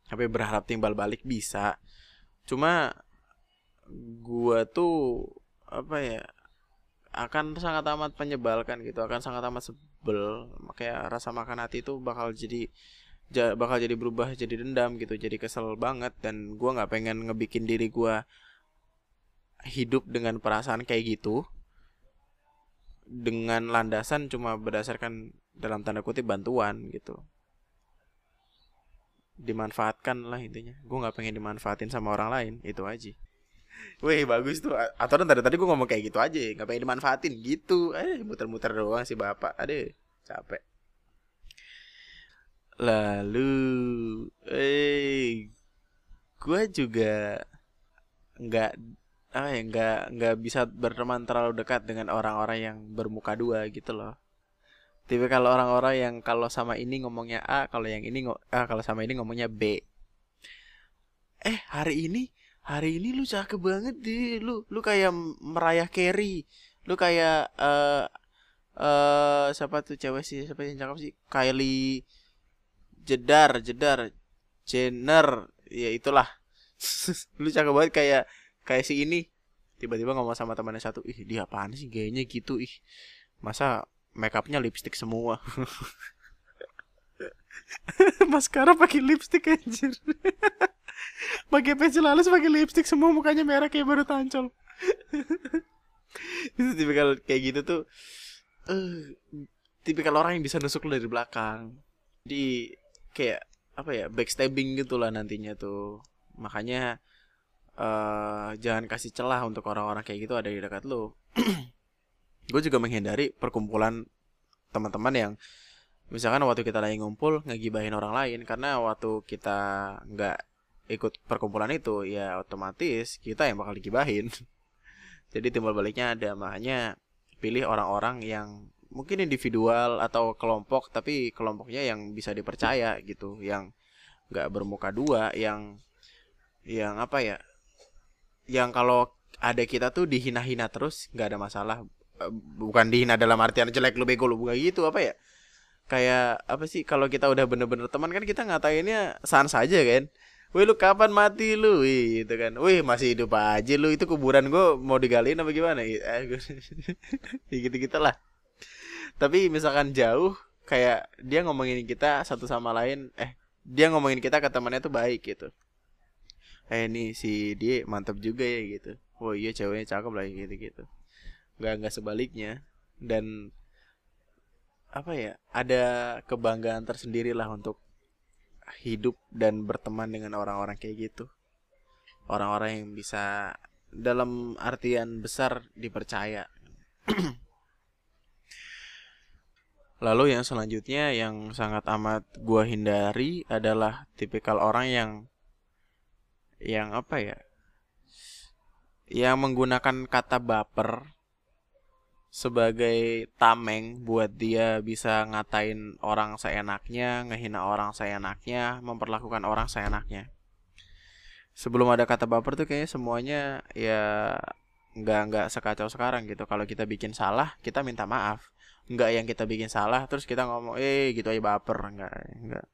tapi berharap timbal balik bisa. Cuma gue tuh apa ya akan sangat amat menyebalkan gitu akan sangat amat sebel. Makanya rasa makan hati itu bakal jadi bakal jadi berubah jadi dendam gitu jadi kesel banget dan gue nggak pengen ngebikin diri gue hidup dengan perasaan kayak gitu. Dengan landasan cuma berdasarkan dalam tanda kutip bantuan gitu. Dimanfaatkan lah intinya. Gue nggak pengen dimanfaatin sama orang lain itu aja. Wih bagus tuh. Atau tadi tadi gue ngomong kayak gitu aja nggak pengen dimanfaatin gitu. Eh muter-muter doang si bapak. Aduh capek Lalu, eh, gue juga nggak ah ya nggak nggak bisa berteman terlalu dekat dengan orang-orang yang bermuka dua gitu loh. Tapi kalau orang-orang yang kalau sama ini ngomongnya A, kalau yang ini ah, kalau sama ini ngomongnya B. Eh hari ini hari ini lu cakep banget deh lu lu kayak merayah carry lu kayak eh uh, uh, siapa tuh cewek sih siapa yang cakep sih Kylie jedar jedar Jenner ya itulah. Lu cakep banget kayak kayak si ini. Tiba-tiba ngomong sama temannya satu ih dia apaan sih? Gayanya gitu ih. Masa makeupnya lipstick semua? Maskara pakai lipstick anjir. Pakai pensil halus pakai lipstick semua mukanya merah kayak baru tancol. Itu tipikal kayak gitu tuh uh, tipikal orang yang bisa nusuk lu dari belakang. Di kayak apa ya backstabbing gitulah nantinya tuh. Makanya uh, jangan kasih celah untuk orang-orang kayak gitu ada di dekat lo gue juga menghindari perkumpulan teman-teman yang misalkan waktu kita lagi ngumpul ngegibahin orang lain karena waktu kita nggak ikut perkumpulan itu ya otomatis kita yang bakal digibahin. Jadi timbal baliknya ada. Makanya pilih orang-orang yang mungkin individual atau kelompok tapi kelompoknya yang bisa dipercaya gitu yang nggak bermuka dua yang yang apa ya yang kalau ada kita tuh dihina-hina terus nggak ada masalah. Eh, bukan dihina dalam artian jelek lu bego lu bukan gitu apa ya? Kayak apa sih kalau kita udah bener-bener teman kan kita ngatainnya sans saja kan. Wih lu kapan mati lu? Wih gitu kan. Wih masih hidup aja lu. Itu kuburan gue mau digaliin apa gimana? Eh, Gitu-gitu lah tapi misalkan jauh kayak dia ngomongin kita satu sama lain eh dia ngomongin kita ke temannya tuh baik gitu. Eh ini si dia mantap juga ya gitu. Oh iya ceweknya cakep lah gitu gitu. Nggak nggak sebaliknya. Dan apa ya ada kebanggaan tersendiri lah untuk hidup dan berteman dengan orang-orang kayak gitu. Orang-orang yang bisa dalam artian besar dipercaya Lalu yang selanjutnya yang sangat amat gua hindari adalah tipikal orang yang yang apa ya? Yang menggunakan kata baper sebagai tameng buat dia bisa ngatain orang seenaknya, ngehina orang seenaknya, memperlakukan orang seenaknya. Sebelum ada kata baper tuh kayaknya semuanya ya nggak nggak sekacau sekarang gitu. Kalau kita bikin salah, kita minta maaf. Nggak yang kita bikin salah terus kita ngomong eh gitu aja baper. Nggak nggak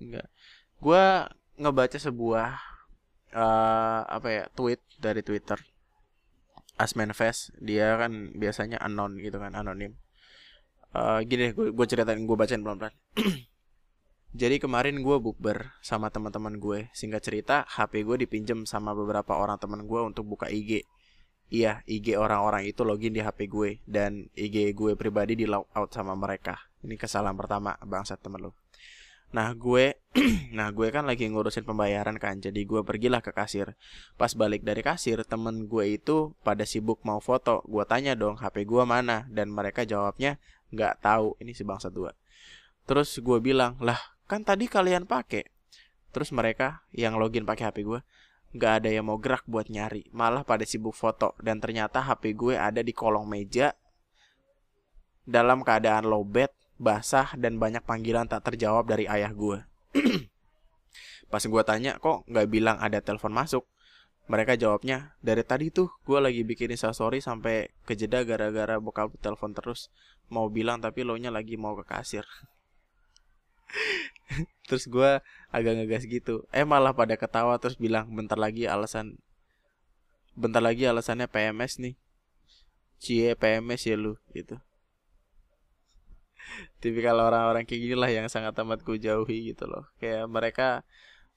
nggak. Gua ngebaca sebuah uh, apa ya tweet dari Twitter. Asmenfest dia kan biasanya anon gitu kan anonim. Uh, gini gue gue ceritain gue bacain pelan pelan jadi kemarin gue bukber sama teman-teman gue. Singkat cerita HP gue dipinjem sama beberapa orang teman gue untuk buka IG iya IG orang-orang itu login di HP gue dan IG gue pribadi di log out sama mereka ini kesalahan pertama bangsa temen lo Nah gue, nah gue kan lagi ngurusin pembayaran kan, jadi gue pergilah ke kasir. Pas balik dari kasir, temen gue itu pada sibuk mau foto. Gue tanya dong HP gue mana, dan mereka jawabnya nggak tahu. Ini si bangsa dua. Terus gue bilang, lah kan tadi kalian pakai. Terus mereka yang login pakai HP gue, nggak ada yang mau gerak buat nyari, malah pada sibuk foto. Dan ternyata HP gue ada di kolong meja dalam keadaan lowbat basah dan banyak panggilan tak terjawab dari ayah gue. Pas gue tanya kok nggak bilang ada telepon masuk, mereka jawabnya dari tadi tuh gue lagi bikin instastory sampai kejeda gara-gara bokap telepon terus mau bilang tapi lo nya lagi mau ke kasir. terus gue agak ngegas gitu. Eh malah pada ketawa terus bilang bentar lagi alasan bentar lagi alasannya PMS nih. Cie PMS ya lu gitu tipikal orang-orang kayak gini lah yang sangat amat ku jauhi gitu loh kayak mereka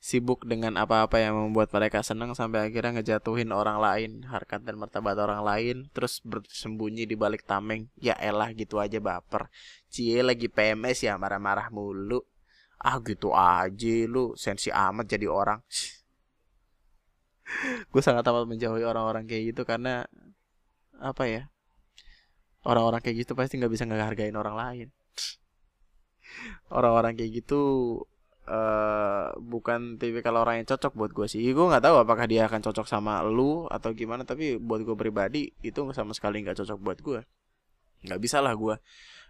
sibuk dengan apa-apa yang membuat mereka senang sampai akhirnya ngejatuhin orang lain harkat dan martabat orang lain terus bersembunyi di balik tameng. Ya elah gitu aja baper. Cie lagi PMS ya marah-marah mulu. Ah gitu aja lu sensi amat jadi orang. Gue sangat amat menjauhi orang-orang kayak gitu karena apa ya orang-orang kayak gitu pasti nggak bisa ngehargain orang lain. Orang-orang kayak gitu uh, bukan tipikal orang yang cocok buat gue sih. Gue nggak tahu apakah dia akan cocok sama lu atau gimana tapi buat gue pribadi itu sama sekali nggak cocok buat gue nggak bisa lah gue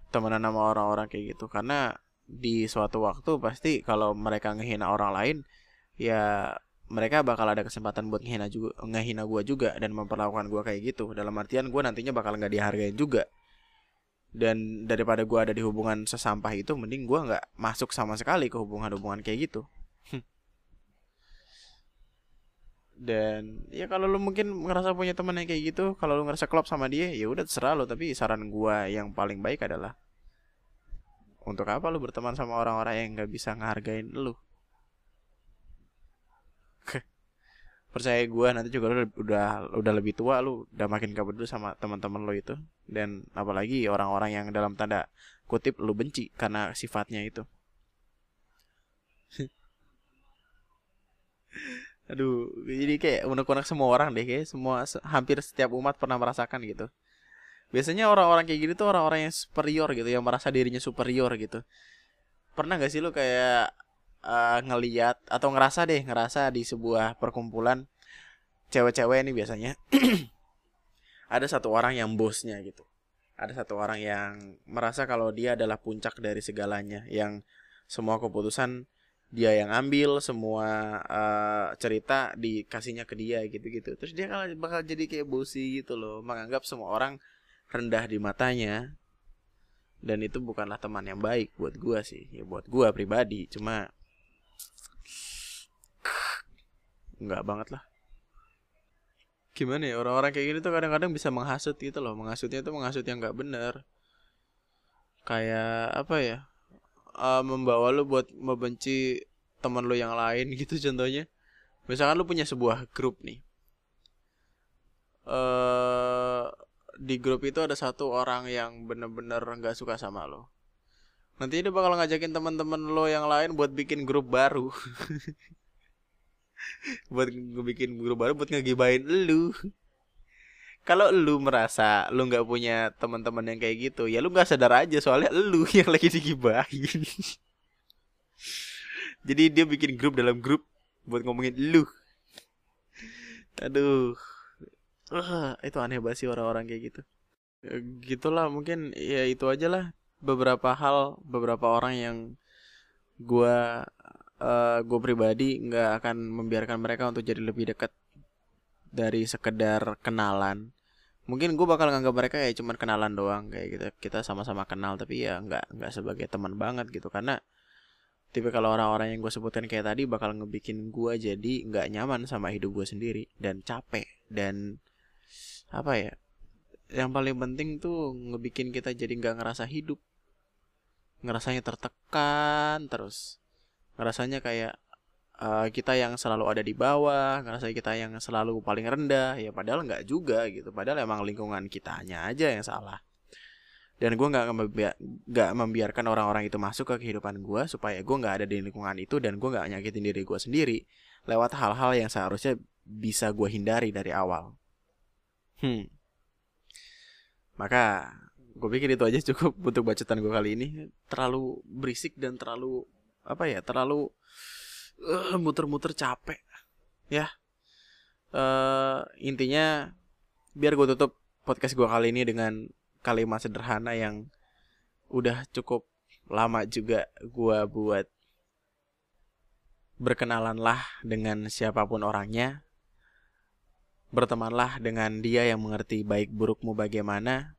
temenan sama orang-orang kayak gitu karena di suatu waktu pasti kalau mereka ngehina orang lain ya mereka bakal ada kesempatan buat ngehina juga ngehina gue juga dan memperlakukan gue kayak gitu. Dalam artian gue nantinya bakal nggak dihargain juga dan daripada gue ada di hubungan sesampah itu mending gue nggak masuk sama sekali ke hubungan-hubungan kayak gitu. Dan ya kalau lu mungkin ngerasa punya teman yang kayak gitu kalau lu ngerasa klop sama dia ya udah terserah lo tapi saran gue yang paling baik adalah untuk apa lu berteman sama orang-orang yang nggak bisa ngehargain lu? Percaya gue nanti juga lu udah udah lebih tua lu udah makin gak peduli sama teman-teman lo itu dan apalagi orang-orang yang dalam tanda kutip lu benci karena sifatnya itu. Aduh jadi kayak unek-unek semua orang deh kayak semua hampir setiap umat pernah merasakan gitu. Biasanya orang-orang kayak gitu tuh orang-orang yang superior gitu yang merasa dirinya superior gitu. Pernah gak sih lu kayak uh, ngeliat atau ngerasa deh ngerasa di sebuah perkumpulan cewek-cewek ini biasanya ada satu orang yang bosnya gitu. Ada satu orang yang merasa kalau dia adalah puncak dari segalanya yang semua keputusan dia yang ambil semua uh, cerita dikasihnya ke dia gitu-gitu. Terus dia kan bakal jadi kayak bosi gitu loh menganggap semua orang rendah di matanya. Dan itu bukanlah teman yang baik buat gua sih ya buat gua pribadi cuma nggak banget lah gimana ya orang-orang kayak gini tuh kadang-kadang bisa menghasut gitu loh. Menghasutnya itu menghasut yang nggak bener kayak apa ya uh, membawa lu buat membenci teman lu yang lain gitu contohnya. Misalkan lu punya sebuah grup nih. Uh, di grup itu ada satu orang yang bener-bener nggak suka sama lo. Nanti dia bakal ngajakin teman-teman lo yang lain buat bikin grup baru buat ngebikin grup baru buat ngegibain lu. Kalau lu merasa lu nggak punya teman-teman yang kayak gitu ya lu nggak sadar aja soalnya lu yang lagi digibahin. Jadi dia bikin grup dalam grup buat ngomongin lu. Aduh. Uh, itu aneh banget sih orang-orang kayak gitu. Ya, gitulah mungkin ya itu aja lah. Beberapa hal beberapa orang yang gua uh, gue pribadi nggak akan membiarkan mereka untuk jadi lebih dekat dari sekedar kenalan. Mungkin gue bakal nganggap mereka ya cuman kenalan doang kayak gitu. Kita sama-sama kenal tapi ya nggak nggak sebagai teman banget gitu. Karena tipe kalau orang-orang yang gue sebutkan kayak tadi bakal ngebikin gue jadi nggak nyaman sama hidup gue sendiri dan capek dan apa ya yang paling penting tuh ngebikin kita jadi nggak ngerasa hidup. Ngerasanya tertekan terus ngerasanya kayak uh, kita yang selalu ada di bawah ngerasa kita yang selalu paling rendah ya padahal nggak juga gitu. Padahal emang lingkungan kitanya aja yang salah. Dan gue nggak nggak membiarkan orang-orang itu masuk ke kehidupan gue supaya gue nggak ada di lingkungan itu dan gue nggak nyakitin diri gue sendiri lewat hal-hal yang seharusnya bisa gue hindari dari awal. Hmm. Maka gue pikir itu aja cukup untuk bacotan gue kali ini. Terlalu berisik dan terlalu apa ya terlalu uh, muter-muter capek ya uh, intinya biar gue tutup podcast gue kali ini dengan kalimat sederhana yang udah cukup lama juga gue buat berkenalanlah dengan siapa pun orangnya Bertemanlah dengan dia yang mengerti baik burukmu bagaimana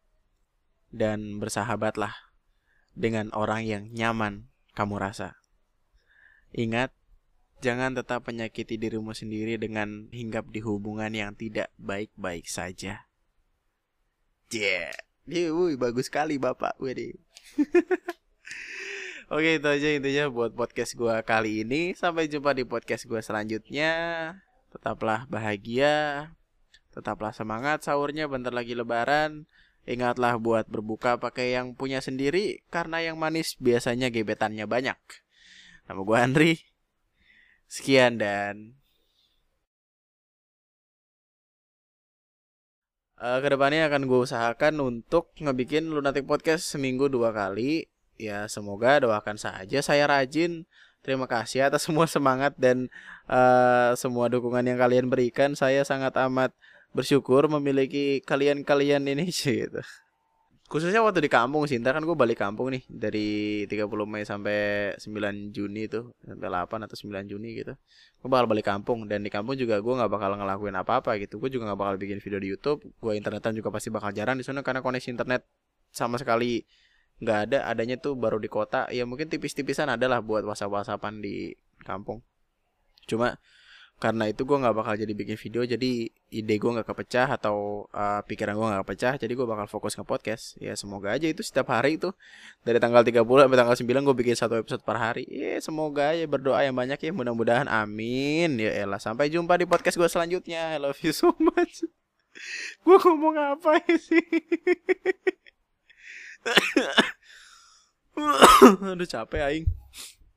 dan bersahabatlah dengan orang yang nyaman kamu rasa. Ingat, jangan tetap menyakiti dirimu sendiri dengan hinggap di hubungan yang tidak baik-baik saja. Yeah. Dia, wuih, bagus sekali bapak. Wede. Oke itu aja intinya buat podcast gue kali ini. Sampai jumpa di podcast gue selanjutnya. Tetaplah bahagia, Tetaplah semangat sahurnya bentar lagi lebaran. Ingatlah buat berbuka pakai yang punya sendiri karena yang manis biasanya gebetannya banyak. Nama gue Andri. Sekian dan uh, ke depannya akan gue usahakan untuk ngebikin lunatic podcast seminggu dua kali. Ya semoga doakan saja saya rajin. Terima kasih atas semua semangat dan uh, semua dukungan yang kalian berikan. Saya sangat amat bersyukur memiliki kalian-kalian ini gitu. Khususnya waktu di kampung sih, kan gue balik kampung nih dari 30 Mei sampai 9 Juni tuh, sampai 8 atau 9 Juni gitu. Gue bakal balik kampung dan di kampung juga gue nggak bakal ngelakuin apa-apa gitu. Gue juga nggak bakal bikin video di YouTube. Gue internetan juga pasti bakal jarang di sana karena koneksi internet sama sekali nggak ada. Adanya tuh baru di kota. Ya mungkin tipis-tipisan adalah buat whatsapp-whatsappan di kampung. Cuma karena itu gue nggak bakal jadi bikin video jadi ide gue nggak kepecah atau uh, pikiran gue nggak kepecah jadi gue bakal fokus ke podcast ya semoga aja itu setiap hari itu. Dari tanggal 30 sampai tanggal 9 gue bikin satu episode per hari. Ya semoga ya berdoa yang banyak ya mudah-mudahan. Amin. Ya elah sampai jumpa di podcast gue selanjutnya. I love you so much. Gue ngomong apa sih? Aduh capek aing